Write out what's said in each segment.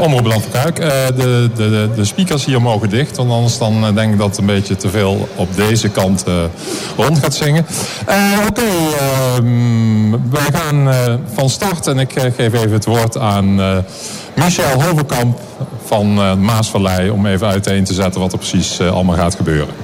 Omroep Land van Kuik. Uh, de, de, de speakers hier mogen dicht. Want anders dan uh, denk ik dat het een beetje te veel op deze kant rond gaat zingen. Oké, ehm, wij gaan van start. En ik geef even het woord aan Michel Hovenkamp van Maasvallei. Om even uiteen te zetten wat er precies allemaal gaat gebeuren.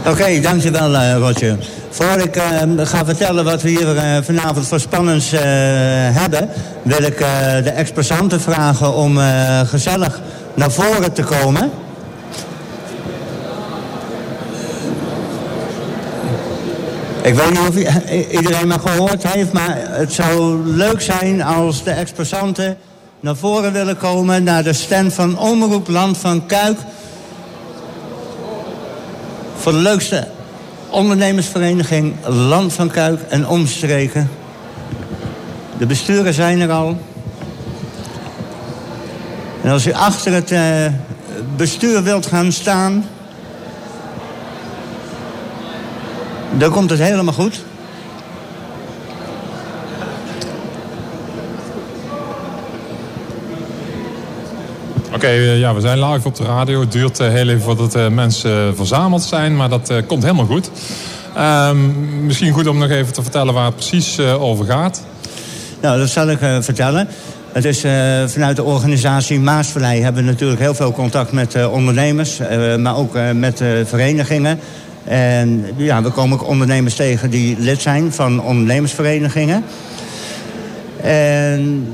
Oké, okay, dankjewel Roger. Voor ik uh, ga vertellen wat we hier uh, vanavond voor spannends uh, hebben... wil ik de exposanten vragen om gezellig naar voren te komen. Ik weet niet of iedereen me gehoord heeft... maar het zou leuk zijn als de exposanten naar voren willen komen... naar de stand van Omroep Land van Kuik... voor de leukste ondernemersvereniging Land van Kuik en omstreken. De besturen zijn er al. En als u achter het uh, bestuur wilt gaan staan... dan komt het helemaal goed. Okay, ja, we zijn live op de radio. Het duurt uh, heel even voordat uh, mensen verzameld zijn, maar dat komt helemaal goed. Um, misschien goed om nog even te vertellen waar het precies over gaat. Nou, dat zal ik vertellen. Het is vanuit de organisatie Maasvallei hebben we natuurlijk heel veel contact met ondernemers, maar ook met verenigingen. En ja, we komen ook ondernemers tegen die lid zijn van ondernemersverenigingen. En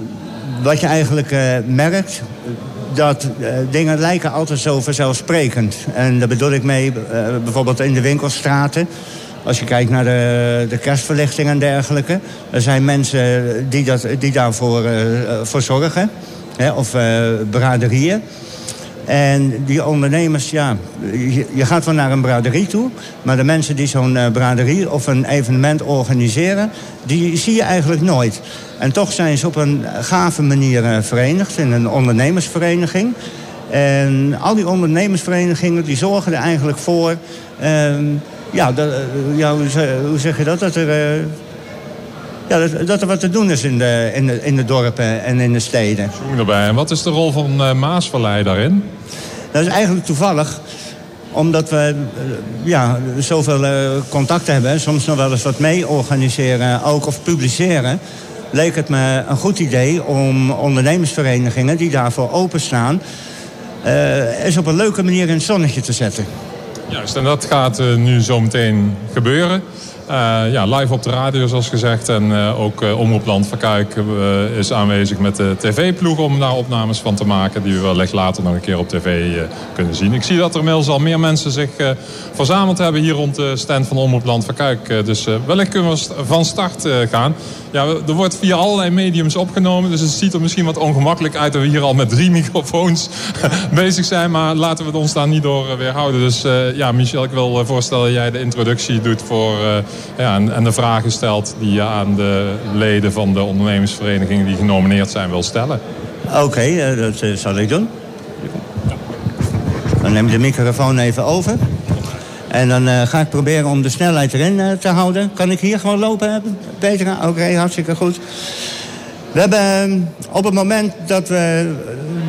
wat je eigenlijk merkt, dat uh, dingen lijken altijd zo vanzelfsprekend. En daar bedoel ik mee uh, bijvoorbeeld in de winkelstraten. Als je kijkt naar de, de kerstverlichting en dergelijke. Er zijn mensen die, dat, die daarvoor uh, zorgen. Of braderieën. En die ondernemers, ja, je, gaat wel naar een braderie toe... maar de mensen die zo'n uh, braderie of een evenement organiseren... die zie je eigenlijk nooit. En toch zijn ze op een gave manier uh, verenigd in een ondernemersvereniging. En al die ondernemersverenigingen die zorgen er eigenlijk voor... Uh, ja, dat, ja hoe, hoe, zeg je dat? Dat er ja, dat, dat, er wat te doen is in de, in de, in de dorpen en in de steden. erbij. En wat is de rol van uh, Maasvallei daarin? Dat is eigenlijk toevallig omdat we uh, ja, zoveel uh, contacten hebben... soms nog wel eens wat mee organiseren, ook of publiceren... leek het me een goed idee om ondernemersverenigingen... die daarvoor openstaan... eens op een leuke manier in het zonnetje te zetten. Juist, en dat gaat nu zometeen gebeuren. Uh, ja, live op de radio zoals gezegd. En uh, ook uh, Omroep Land van is aanwezig met de tv-ploeg om daar opnames van te maken. Die we wellicht later nog een keer op tv kunnen zien. Ik zie dat er inmiddels al meer mensen zich verzameld hebben hier rond de stand van Omroep Land van dus wellicht kunnen we van start gaan. Ja, er wordt via allerlei mediums opgenomen. Dus het ziet er misschien wat ongemakkelijk uit dat we hier al met drie microfoons bezig zijn. Maar laten we het ons daar niet door weerhouden. Dus ja, Michel, ik wil voorstellen dat jij de introductie doet voor ja, en, de vragen stelt die je aan de leden van de ondernemersverenigingen die genomineerd zijn wil stellen. Oké, uh, dat uh, zal ik doen. Dan neem ik de microfoon even over. En dan uh, ga ik proberen om de snelheid erin te houden. Kan ik hier gewoon lopen, Peter? Oké, hartstikke goed. We hebben op het moment dat we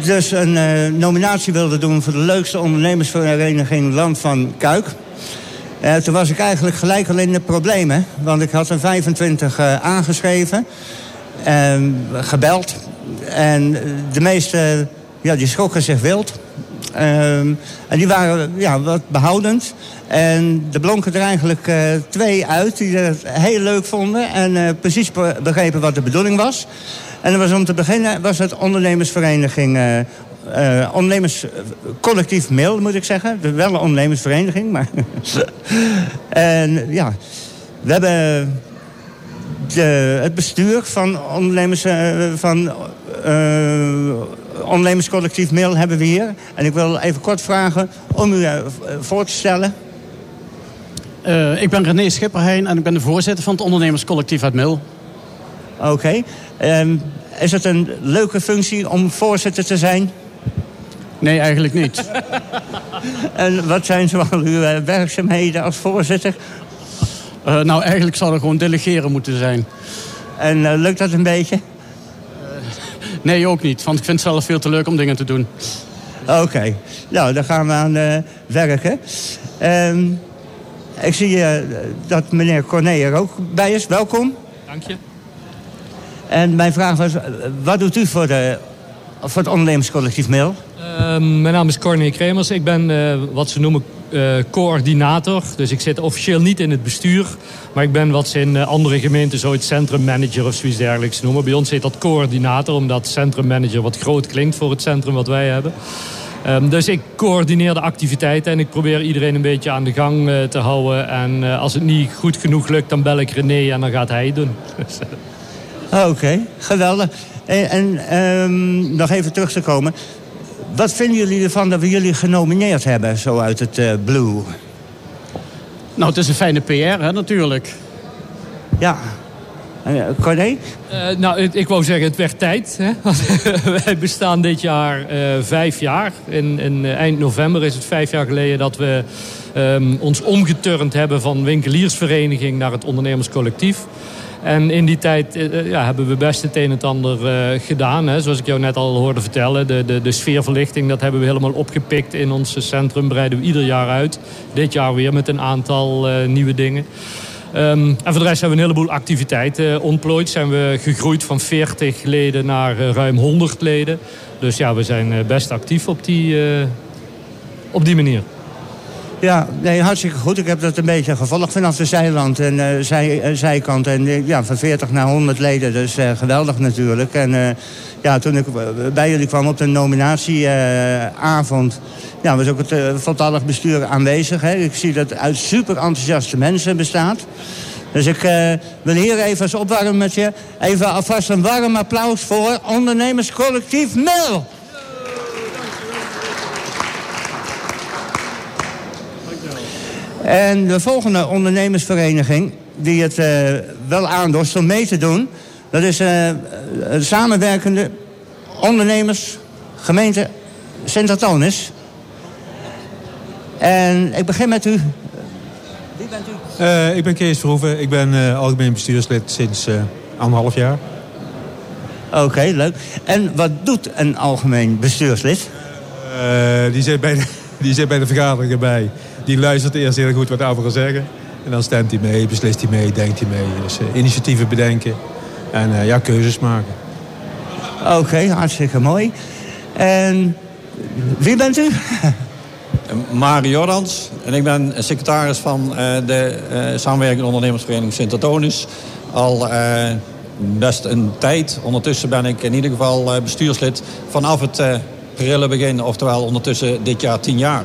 dus een nominatie wilden doen... voor de leukste ondernemersvereniging Land van Kuik... Uh, toen was ik eigenlijk gelijk al in de problemen. Want ik had er 25 uh, aangeschreven. En gebeld. En de meeste ja, die schrokken zich wild. Um, en die waren ja, wat behoudend. En er blonken er eigenlijk uh, twee uit die het heel leuk vonden. En precies begrepen wat de bedoeling was. En was om te beginnen was het ondernemersvereniging uh, uh, ondernemerscollectief mail, moet ik zeggen. Wel een ondernemersvereniging, maar... en ja, we hebben de, het bestuur van, ondernemers, uh, van uh, ondernemerscollectief mail hebben we hier. En ik wil even kort vragen om u voor te stellen. ik ben René Schipperheijn en ik ben de voorzitter van het ondernemerscollectief uit Mil. Oké. Okay. Um, is het een leuke functie om voorzitter te zijn? Nee, eigenlijk niet. en wat zijn zoal uw uh, werkzaamheden als voorzitter? Uh, nou, eigenlijk zou er gewoon delegeren moeten zijn. En uh, lukt dat een beetje? Nee, ook niet. Want ik vind het zelf veel te leuk om dingen te doen. Oké, nou, daar gaan we aan uh, werken. Ehm, ik zie uh, dat meneer Corné er ook bij is. Welkom. Dank je. En mijn vraag was, wat doet u voor, de, voor het ondernemerscollectief Mail? Uh, mijn naam is Corné Kremers. Ik ben uh, wat ze noemen uh, coördinator. Dus ik zit officieel niet in het bestuur. Maar ik ben wat ze in andere gemeenten zo het centrummanager of zoiets dergelijks noemen. Bij ons heet dat coördinator, omdat centrummanager wat groot klinkt voor het centrum wat wij hebben. Um, dus ik coördineer de activiteiten en ik probeer iedereen een beetje aan de gang te houden. En als het niet goed genoeg lukt, dan bel ik René en dan gaat hij het doen. Oké, geweldig. En, en um, nog even terug te komen. Wat vinden jullie ervan dat we jullie genomineerd hebben, zo uit het uh, blue? Nou, het is een fijne PR, hè, natuurlijk. Ja. Uh, Corné? Uh, nou, ik, ik wou zeggen, het werd tijd. Hè? Wij bestaan dit jaar vijf jaar. In, in eind november is het vijf jaar geleden dat we um, ons omgeturnd hebben van winkeliersvereniging naar het ondernemerscollectief. En in die tijd uh, ja, hebben we best het een en ander uh, gedaan. Hè. Zoals ik jou net al hoorde vertellen. De, de, de sfeerverlichting, dat hebben we helemaal opgepikt in ons centrum. Breiden we ieder jaar uit. Dit jaar weer met een aantal uh, nieuwe dingen. Um, en voor de rest hebben we een heleboel activiteiten ontplooid. Zijn we gegroeid van 40 leden naar ruim 100 leden. Dus ja, we zijn best actief op die, op die manier. Ja, nee, hartstikke goed. Ik heb dat een beetje gevolgd vanaf de zijland en uh, zij, uh, zijkant. En uh, ja, van 40 naar 100 leden, dus geweldig natuurlijk. En ja, toen ik bij jullie kwam op de nominatieavond... ja, was ook het voltallig bestuur aanwezig. Hè. Ik zie dat uit super enthousiaste mensen bestaat. Dus ik wil hier even als opwarmetje... even alvast een warm applaus voor ondernemerscollectief Mil. En de volgende ondernemersvereniging die het uh, wel aandorst om mee te doen... dat is een samenwerkende ondernemers gemeente Sint-Antonis. En ik begin met u. Wie bent u? Uh, ik ben Kees Verhoeven. Ik ben algemeen bestuurslid sinds anderhalf jaar. Oké, okay, leuk. En wat doet een algemeen bestuurslid? die, zit bij de, die zit bij de vergadering erbij die luistert eerst heel goed wat de anderen zeggen. En dan stemt hij mee, beslist hij mee, denkt hij mee. Dus uh, initiatieven bedenken en uh, ja, keuzes maken. Oké, okay, hartstikke mooi. En wie bent u? Mario Jordans. En ik ben secretaris van uh, de Samenwerkende Ondernemersvereniging Sint-Antonis. Al best een tijd. Ondertussen ben ik in ieder geval bestuurslid vanaf het prille begin. Oftewel ondertussen dit jaar tien jaar.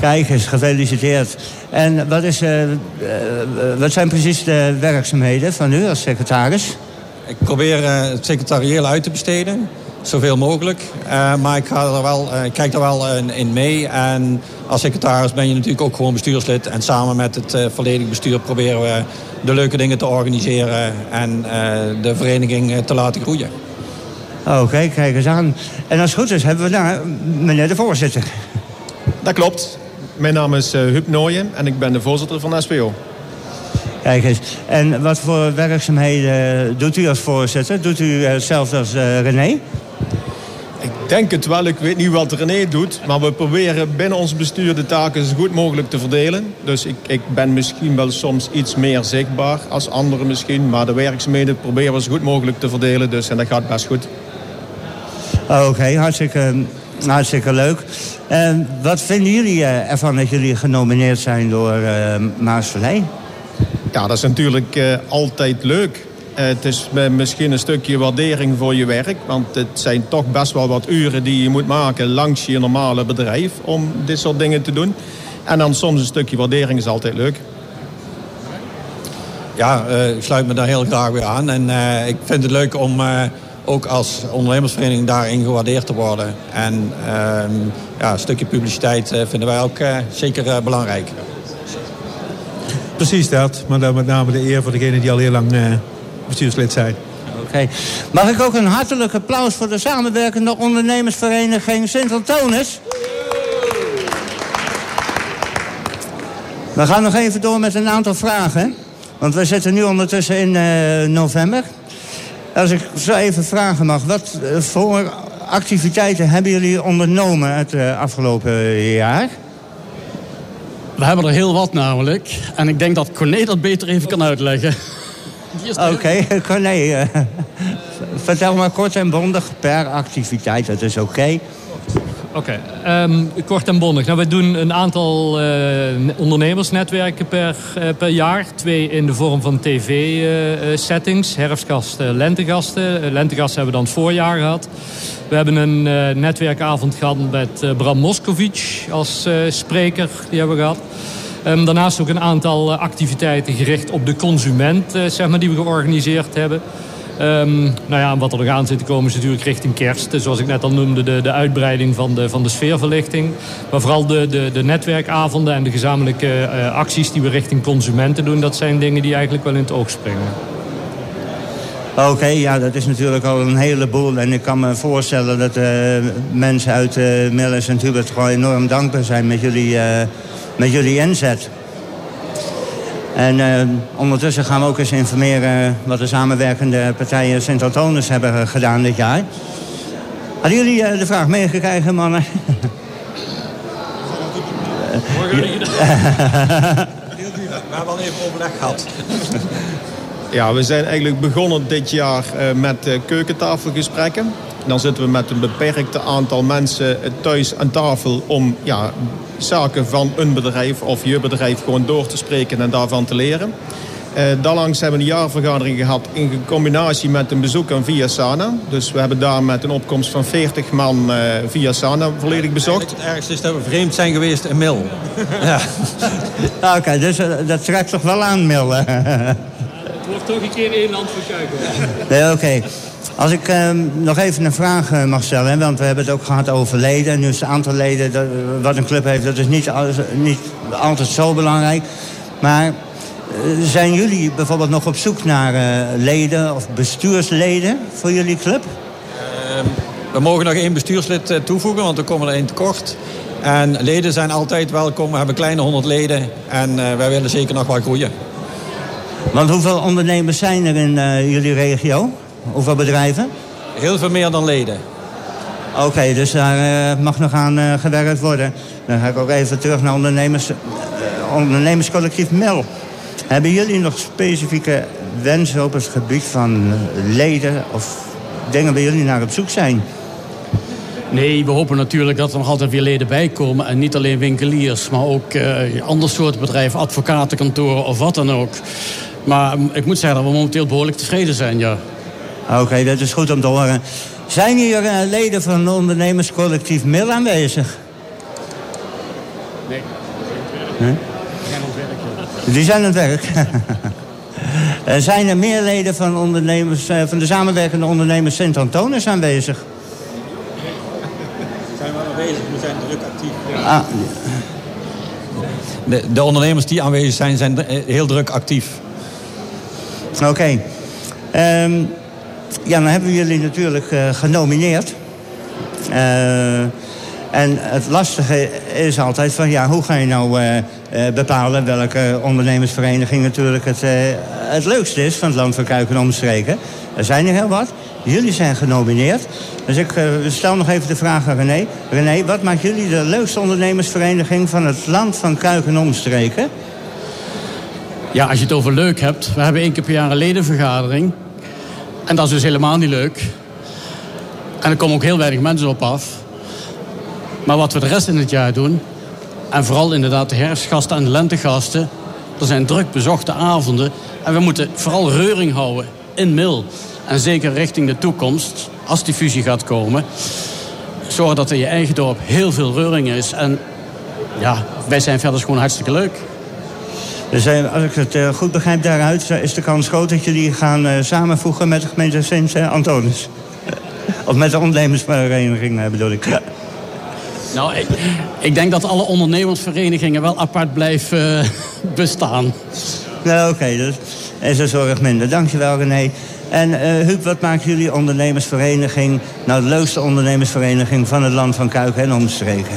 Kijk eens, gefeliciteerd. En wat, is, uh, uh, wat zijn precies de werkzaamheden van u als secretaris? Ik probeer uh, het secretarieel uit te besteden, zoveel mogelijk. maar ik, ga er wel, ik kijk er wel in, in, mee. En als secretaris ben je natuurlijk ook gewoon bestuurslid. En samen met het volledige bestuur proberen we de leuke dingen te organiseren... en de vereniging te laten groeien. Oké, okay, kijk eens aan. En als het goed is hebben we daar meneer de voorzitter. Dat klopt. Mijn naam is uh, Huub Nooyen en ik ben de voorzitter van de SPO. Kijk eens. En wat voor werkzaamheden doet u als voorzitter? Doet u hetzelfde als uh, René? Ik denk het wel. Ik weet niet wat René doet. Maar we proberen binnen ons bestuur de taken zo goed mogelijk te verdelen. Dus ik, ik ben misschien wel soms iets meer zichtbaar als anderen misschien. Maar de werkzaamheden proberen we zo goed mogelijk te verdelen. Dus en dat gaat best goed. Oké, okay, hartstikke, hartstikke leuk. En wat vinden jullie ervan dat jullie genomineerd zijn door uh, Maasvallei? Ja, dat is natuurlijk uh, altijd leuk. Uh, het is misschien een stukje waardering voor je werk. Want het zijn toch best wel wat uren die je moet maken langs je normale bedrijf om dit soort dingen te doen. En dan soms een stukje waardering is altijd leuk. Ja, ik sluit me daar heel graag weer aan. En ik vind het leuk om ook als ondernemersvereniging daarin gewaardeerd te worden. En uh, ja, een stukje publiciteit uh, vinden wij ook uh, zeker uh, belangrijk. Precies dat, maar dan met name de eer voor degenen die al heel lang bestuurslid zijn. Oké. Okay. Mag ik ook een hartelijk applaus voor de samenwerkende ondernemersvereniging Sint-Antonis? We gaan nog even door met een aantal vragen. Want we zitten nu ondertussen in november. Als ik zo even vragen mag, wat eh, voor activiteiten hebben jullie ondernomen het uh, afgelopen jaar? We hebben er heel wat namelijk. En ik denk dat Corné dat beter even kan uitleggen. Oké, okay, Corné. Uh, vertel maar kort en bondig per activiteit, dat is oké. Oké, um, kort en bondig. Nou, we doen een aantal uh, ondernemersnetwerken per, uh, per jaar. Twee in de vorm van tv-settings, uh, herfstgasten, lentegasten. lentegasten hebben we dan het voorjaar gehad. We hebben een netwerkavond gehad met Bram Moskovic als spreker. Die hebben we gehad. Um, daarnaast ook een aantal activiteiten gericht op de consument, zeg maar, die we georganiseerd hebben. Um, nou ja, wat er nog aan zit te komen is natuurlijk richting kerst. Zoals ik net al noemde, de, de uitbreiding van de, van de sfeerverlichting. Maar vooral de, de, de netwerkavonden en de gezamenlijke uh, acties die we richting consumenten doen... dat zijn dingen die eigenlijk wel in het oog springen. Oké, ja, dat is natuurlijk al een heleboel. En ik kan me voorstellen dat uh, mensen uit uh, Millis natuurlijk gewoon enorm dankbaar zijn met jullie, met jullie inzet. En uh, ondertussen gaan we ook eens informeren wat de samenwerkende partijen Sint-Antonis hebben gedaan dit jaar. Hadden jullie uh, de vraag meegekregen, mannen? Morgen We hebben al even overleg gehad. Ja, we zijn eigenlijk begonnen dit jaar uh, met keukentafelgesprekken. Dan zitten we met een beperkt aantal mensen thuis aan tafel om ja, zaken van een bedrijf of je bedrijf gewoon door te spreken en daarvan te leren. Uh, daarlangs hebben we een jaarvergadering gehad in combinatie met een bezoek aan Via Sana. Dus we hebben daar met een opkomst van 40 man uh, Via Sana volledig bezocht. Het ergste is dat we vreemd zijn geweest in Mil. ja. Oké, okay, dus uh, dat trekt toch wel aan, Mil. het wordt toch een keer één land voor nee, oké. Okay. Als ik uh, nog even een vraag uh, mag stellen, want we hebben het ook gehad over leden. En nu is het aantal leden dat, wat een club heeft, dat is niet, niet altijd zo belangrijk. Maar uh, zijn jullie bijvoorbeeld nog op zoek naar leden of bestuursleden voor jullie club? Ehm, we mogen nog één bestuurslid toevoegen, want we komen er één tekort. En leden zijn altijd welkom. We hebben kleine 100 leden en wij willen zeker nog wel groeien. Want hoeveel ondernemers zijn er in jullie regio? Hoeveel bedrijven? Heel veel meer dan leden. Oké, okay, dus daar uh, mag nog aan uh, gewerkt worden. Dan ga ik ook even terug naar ondernemers, uh, ondernemerscollectief MEL. Hebben jullie nog specifieke wensen op het gebied van leden... of dingen waar jullie naar op zoek zijn? Nee, we hopen natuurlijk dat er nog altijd weer leden bij komen. En niet alleen winkeliers, maar ook ander soort bedrijven, advocatenkantoren of wat dan ook. Maar ik moet zeggen dat we momenteel behoorlijk tevreden zijn, ja. Oké, okay, dat is goed om te horen. Zijn hier uh, leden van het ondernemerscollectief MIL aanwezig? Nee. nee? Die zijn aan het werk. Die zijn aan het werk. zijn er meer leden van, ondernemers, uh, van de samenwerkende ondernemers Sint-Antonis aanwezig? Zijn we aanwezig, we zijn druk actief. Ah. De, de, ondernemers die aanwezig zijn, zijn heel druk actief. Oké. Okay. Um, ja, dan hebben we jullie natuurlijk uh, genomineerd. Uh, en het lastige is altijd van, ja, hoe ga je nou uh, bepalen welke ondernemersvereniging natuurlijk het, het leukste is van het land van Kuik en omstreken. Er zijn er heel wat. Jullie zijn genomineerd. Dus ik stel nog even de vraag aan René. René, wat maakt jullie de leukste ondernemersvereniging van het land van Kuik en omstreken? Ja, als je het over leuk hebt. We hebben één keer per jaar een ledenvergadering. En dat is dus helemaal niet leuk. En er komen ook heel weinig mensen op af. Maar wat we de rest in het jaar doen... en vooral inderdaad de herfstgasten en de lentegasten... er zijn druk bezochte avonden. En we moeten vooral reuring houden in Mil. En zeker richting de toekomst, als die fusie gaat komen... zorg dat er in je eigen dorp heel veel reuring is. En ja, wij zijn verder gewoon hartstikke leuk. Dus als ik het uh, goed begrijp daaruit... is de kans groot dat jullie gaan uh, samenvoegen met de gemeente Sint-Antonis. of met de ondernemersvereniging bedoel ik. Nou, ik, ik, denk dat alle ondernemersverenigingen wel apart blijven bestaan. Nou, oké, okay, dus is een zorg minder. Dankjewel, René. En uh, Huub, wat maakt jullie ondernemersvereniging... nou de leukste ondernemersvereniging van het land van Kuik en omstreken?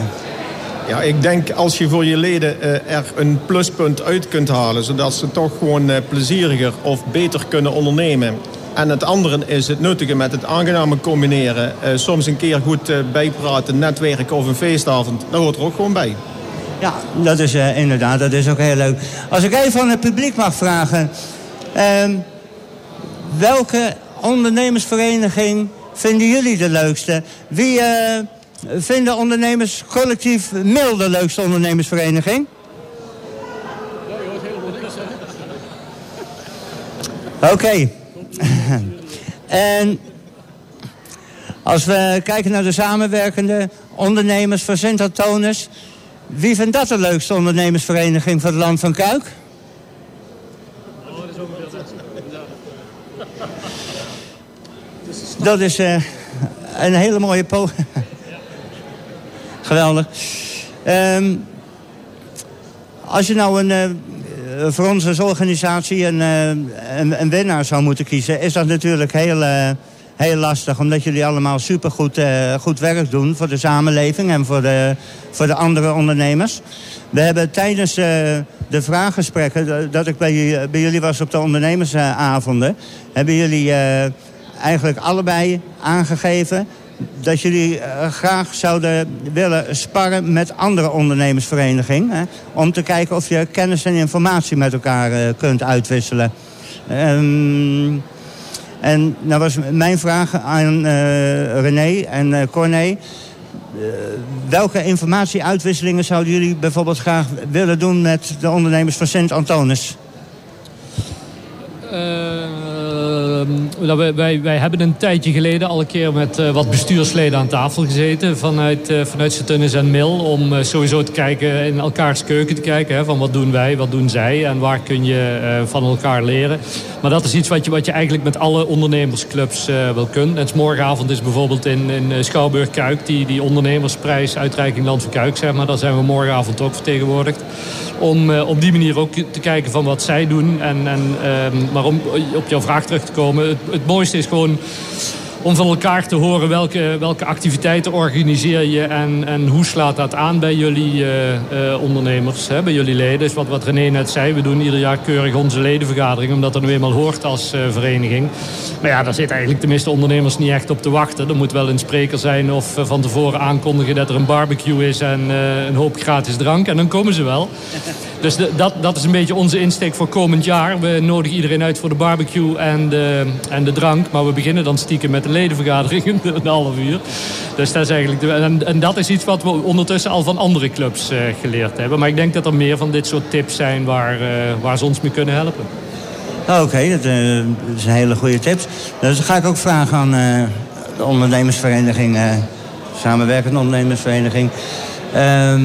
Ja, ik denk als je voor je leden uh, er een pluspunt uit kunt halen... zodat ze toch gewoon uh, plezieriger of beter kunnen ondernemen... En het andere is het nuttige met het aangename combineren. Uh, soms een keer goed bijpraten, netwerken of een feestavond. Dat hoort er ook gewoon bij. Ja, dat is inderdaad, dat is ook heel leuk. Als ik even van het publiek mag vragen. Ehm, welke ondernemersvereniging vinden jullie de leukste? Wie vinden ondernemers collectief MIL de leukste ondernemersvereniging? Oké. En als we kijken naar de samenwerkende ondernemers van Sint-Antonis... wie vindt dat de leukste ondernemersvereniging van het land van Kuik? Dat is uh, een hele mooie po... Geweldig. Um, als je nou een, uh, voor ons als organisatie een, uh, een, een, winnaar zou moeten kiezen... is dat natuurlijk heel, uh, heel lastig. Omdat jullie allemaal supergoed goed werk doen voor de samenleving... en voor de, voor de andere ondernemers. We hebben tijdens de vraaggesprekken... dat ik bij, bij jullie was op de ondernemersavonden... hebben jullie eigenlijk allebei aangegeven dat jullie uh, graag zouden willen sparren met andere ondernemersverenigingen. om te kijken of je kennis en informatie met elkaar uh, kunt uitwisselen. Um, en nou was mijn vraag aan uh, René en Corné. welke informatieuitwisselingen zouden jullie bijvoorbeeld graag willen doen met de ondernemers van Sint-Antonis? Ehm, wij, wij, wij, hebben een tijdje geleden al een keer met uh, wat bestuursleden aan tafel gezeten vanuit, uh, vanuit Saturnis en Mil. Om uh, sowieso te kijken, in elkaars keuken te kijken. Hè, van wat doen wij, wat doen zij en waar kun je van elkaar leren. Maar dat is iets wat je, wat je eigenlijk met alle ondernemersclubs wel kunt. En morgenavond is bijvoorbeeld in, in Schouwburg-Kuik die, die ondernemersprijs uitreiking Land van Kuik. Zeg maar. Daar zijn we morgenavond ook vertegenwoordigd. Om op die manier ook te kijken van wat zij doen. En, en, um, maar om op jouw vraag terug te komen. Het, het mooiste is gewoon om van elkaar te horen welke, welke activiteiten organiseer je en, en hoe slaat dat aan bij jullie uh, uh, ondernemers, hè, bij jullie leden. Dus wat, wat René net zei, we doen ieder jaar keurig onze ledenvergadering, omdat dat nu eenmaal hoort als uh, vereniging. Maar ja, daar zitten eigenlijk de meeste ondernemers niet echt op te wachten. Er moet wel een spreker zijn of van tevoren aankondigen dat er een barbecue is en een hoop gratis drank. En dan komen ze wel. Dus dat, dat is een beetje onze insteek voor komend jaar. We nodigen iedereen uit voor de barbecue en de, en de drank. Maar we beginnen dan stiekem met de ledenvergaderingen, een half uur. Dus dat is eigenlijk de, en, en, dat is iets wat we ondertussen al van andere clubs uh, geleerd hebben. Maar ik denk dat er meer van dit soort tips zijn waar, uh, waar ze ons mee kunnen helpen. Oké, okay, dat, zijn hele goede tips. Dus dan ga ik ook vragen aan de ondernemersvereniging, samenwerkende ondernemersvereniging. Ehm,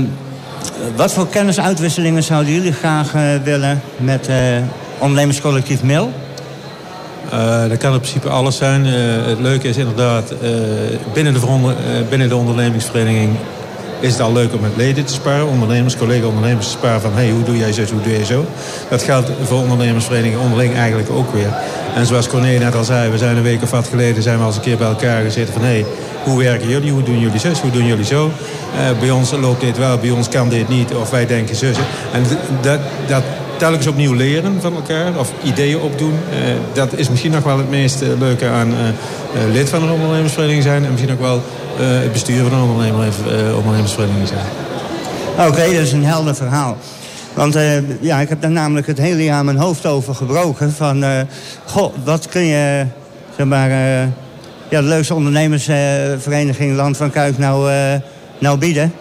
wat voor kennisuitwisselingen zouden jullie graag willen met ondernemerscollectief Mil? Uh, dat kan in principe alles zijn. Uh, het leuke is inderdaad, uh, binnen, de binnen de ondernemingsvereniging is het al leuk om met leden te sparen. Ondernemers, collega-ondernemers te sparen van hey, hoe doe jij zo, hoe doe jij zo. Dat geldt voor ondernemersverenigingen onderling eigenlijk ook weer. En zoals Corné net al zei, we zijn een week of wat geleden zijn we al eens een keer bij elkaar gezeten van hey, hoe werken jullie, hoe doen jullie zus, hoe doen jullie zo. bij ons loopt dit wel, bij ons kan dit niet of wij denken zus. En dat, dat telkens opnieuw leren van elkaar of ideeën opdoen. Uh, dat is misschien nog wel het meest uh, leuke aan uh, lid van een ondernemersvereniging zijn. En misschien ook wel het bestuur van een ondernemers, ondernemersvereniging zijn. Oké, dat is een helder verhaal. Want ja, ik heb daar namelijk het hele jaar mijn hoofd over gebroken. Van, goh, wat kun je, zeg maar, ja, de leukste ondernemersvereniging Land van Kuik nou, nou bieden?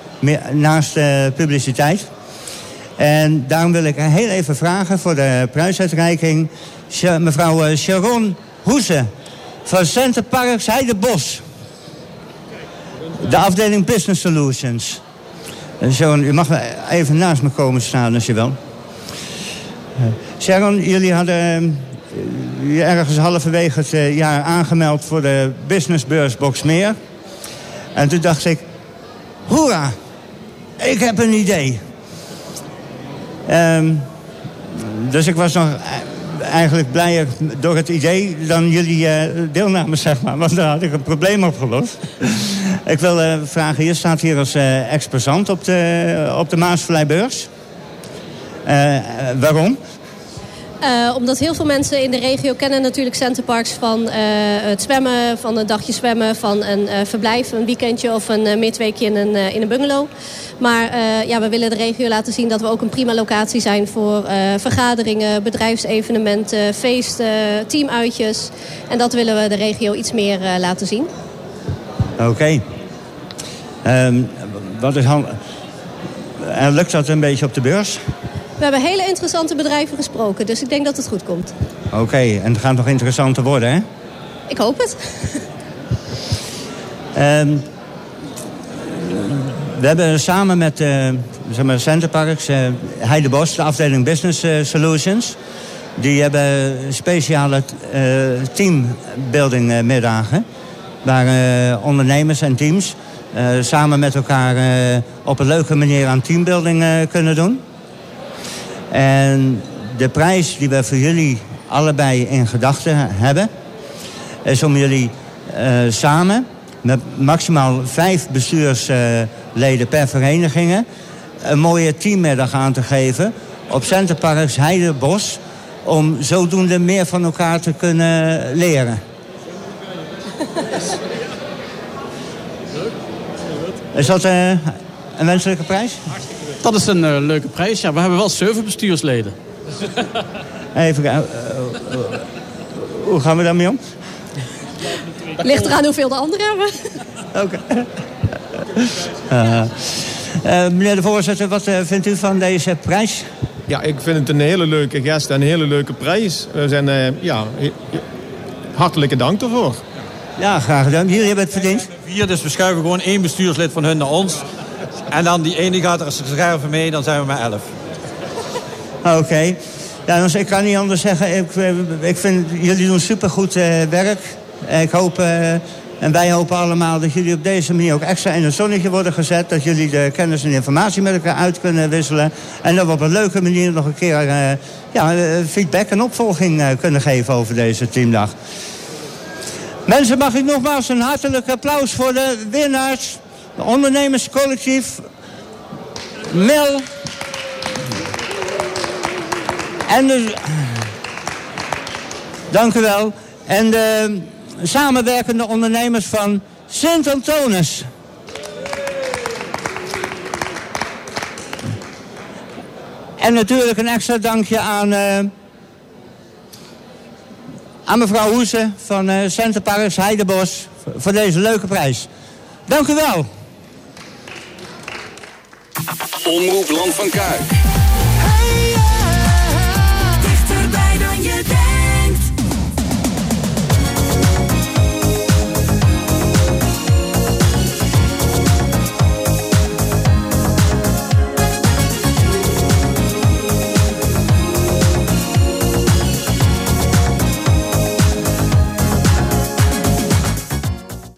naast publiciteit. En daarom wil ik heel even vragen voor de prijsuitreiking... mevrouw eh, Sharon Hoese van Center Parks Heidebos. De afdeling Business Solutions. Sharon, u mag even naast me komen staan als je wil. Sharon, jullie hadden uh, ergens halverwege het jaar aangemeld voor de businessbeurs Boxmeer. En toen dacht ik, hoera, ik heb een idee. Um, dus ik was nog eigenlijk blijer door het idee dan jullie uh, deelname, zeg maar. Want dan had ik een probleem opgelost. ik wil uh, vragen, je staat hier als exposant op de, op de Maasvleibeurs. waarom? Uh, omdat heel veel mensen in de regio kennen natuurlijk centerparks van uh, het zwemmen, van een dagje zwemmen, van een uh, verblijf, een weekendje of een midweekje in een, in een bungalow. Maar ja, we willen de regio laten zien dat we ook een prima locatie zijn voor vergaderingen, bedrijfsevenementen, feesten, teamuitjes. En dat willen we de regio iets meer laten zien. Oké. Um, wat is hand... En lukt dat een beetje op de beurs? We hebben hele interessante bedrijven gesproken, dus ik denk dat het goed komt. Oké, en het gaat nog interessanter worden, hè? Ik hoop het. um, we hebben samen met uh, zeg maar Centerparks, uh, Heidebos, de afdeling Business uh, Solutions... die hebben speciale teambuilding middagen... waar ondernemers en teams samen met elkaar op een leuke manier aan teambuilding kunnen doen... En de prijs die we voor jullie allebei in gedachten hebben... is om jullie uh, samen met maximaal vijf bestuursleden per verenigingen... een mooie teammiddag aan te geven op Centerparks Heidebos... om zodoende meer van elkaar te kunnen leren. Is dat uh, een wenselijke prijs? Dat is een uh, leuke prijs. Ja, we hebben wel zeven bestuursleden. Even kijken. Uh, hoe gaan we daarmee om? Ligt eraan hoeveel de anderen hebben. Oké. Okay. meneer de voorzitter, wat vindt u van deze prijs? Ja, ik vind het een hele leuke gest en een hele leuke prijs. We zijn, ja, hartelijke dank daarvoor. Ja, graag gedaan. Jullie hebben het verdiend. Vier, dus we schuiven gewoon één bestuurslid van hun naar ons. En dan die ene gaat er scherven mee, dan zijn we met elf. Oké. Ja, dus ik kan niet anders zeggen. Ik, ik vind jullie doen supergoed uh, werk. Ik hoop, uh, en wij hopen allemaal dat jullie op deze manier ook extra in het zonnetje worden gezet. Dat jullie de kennis en informatie met elkaar uit kunnen wisselen. En dat we op een leuke manier nog een keer ja, feedback en opvolging kunnen geven over deze teamdag. Mensen, mag ik nogmaals een hartelijk applaus voor de winnaars de ondernemerscollectief Mel en de, dank u wel. En de samenwerkende ondernemers van Sint-Antonis. En natuurlijk een extra dankje aan, uh, aan mevrouw Hoese van uh, Centerparks Heidebos voor deze leuke prijs. Dank u wel. Omroep Land van Kuik.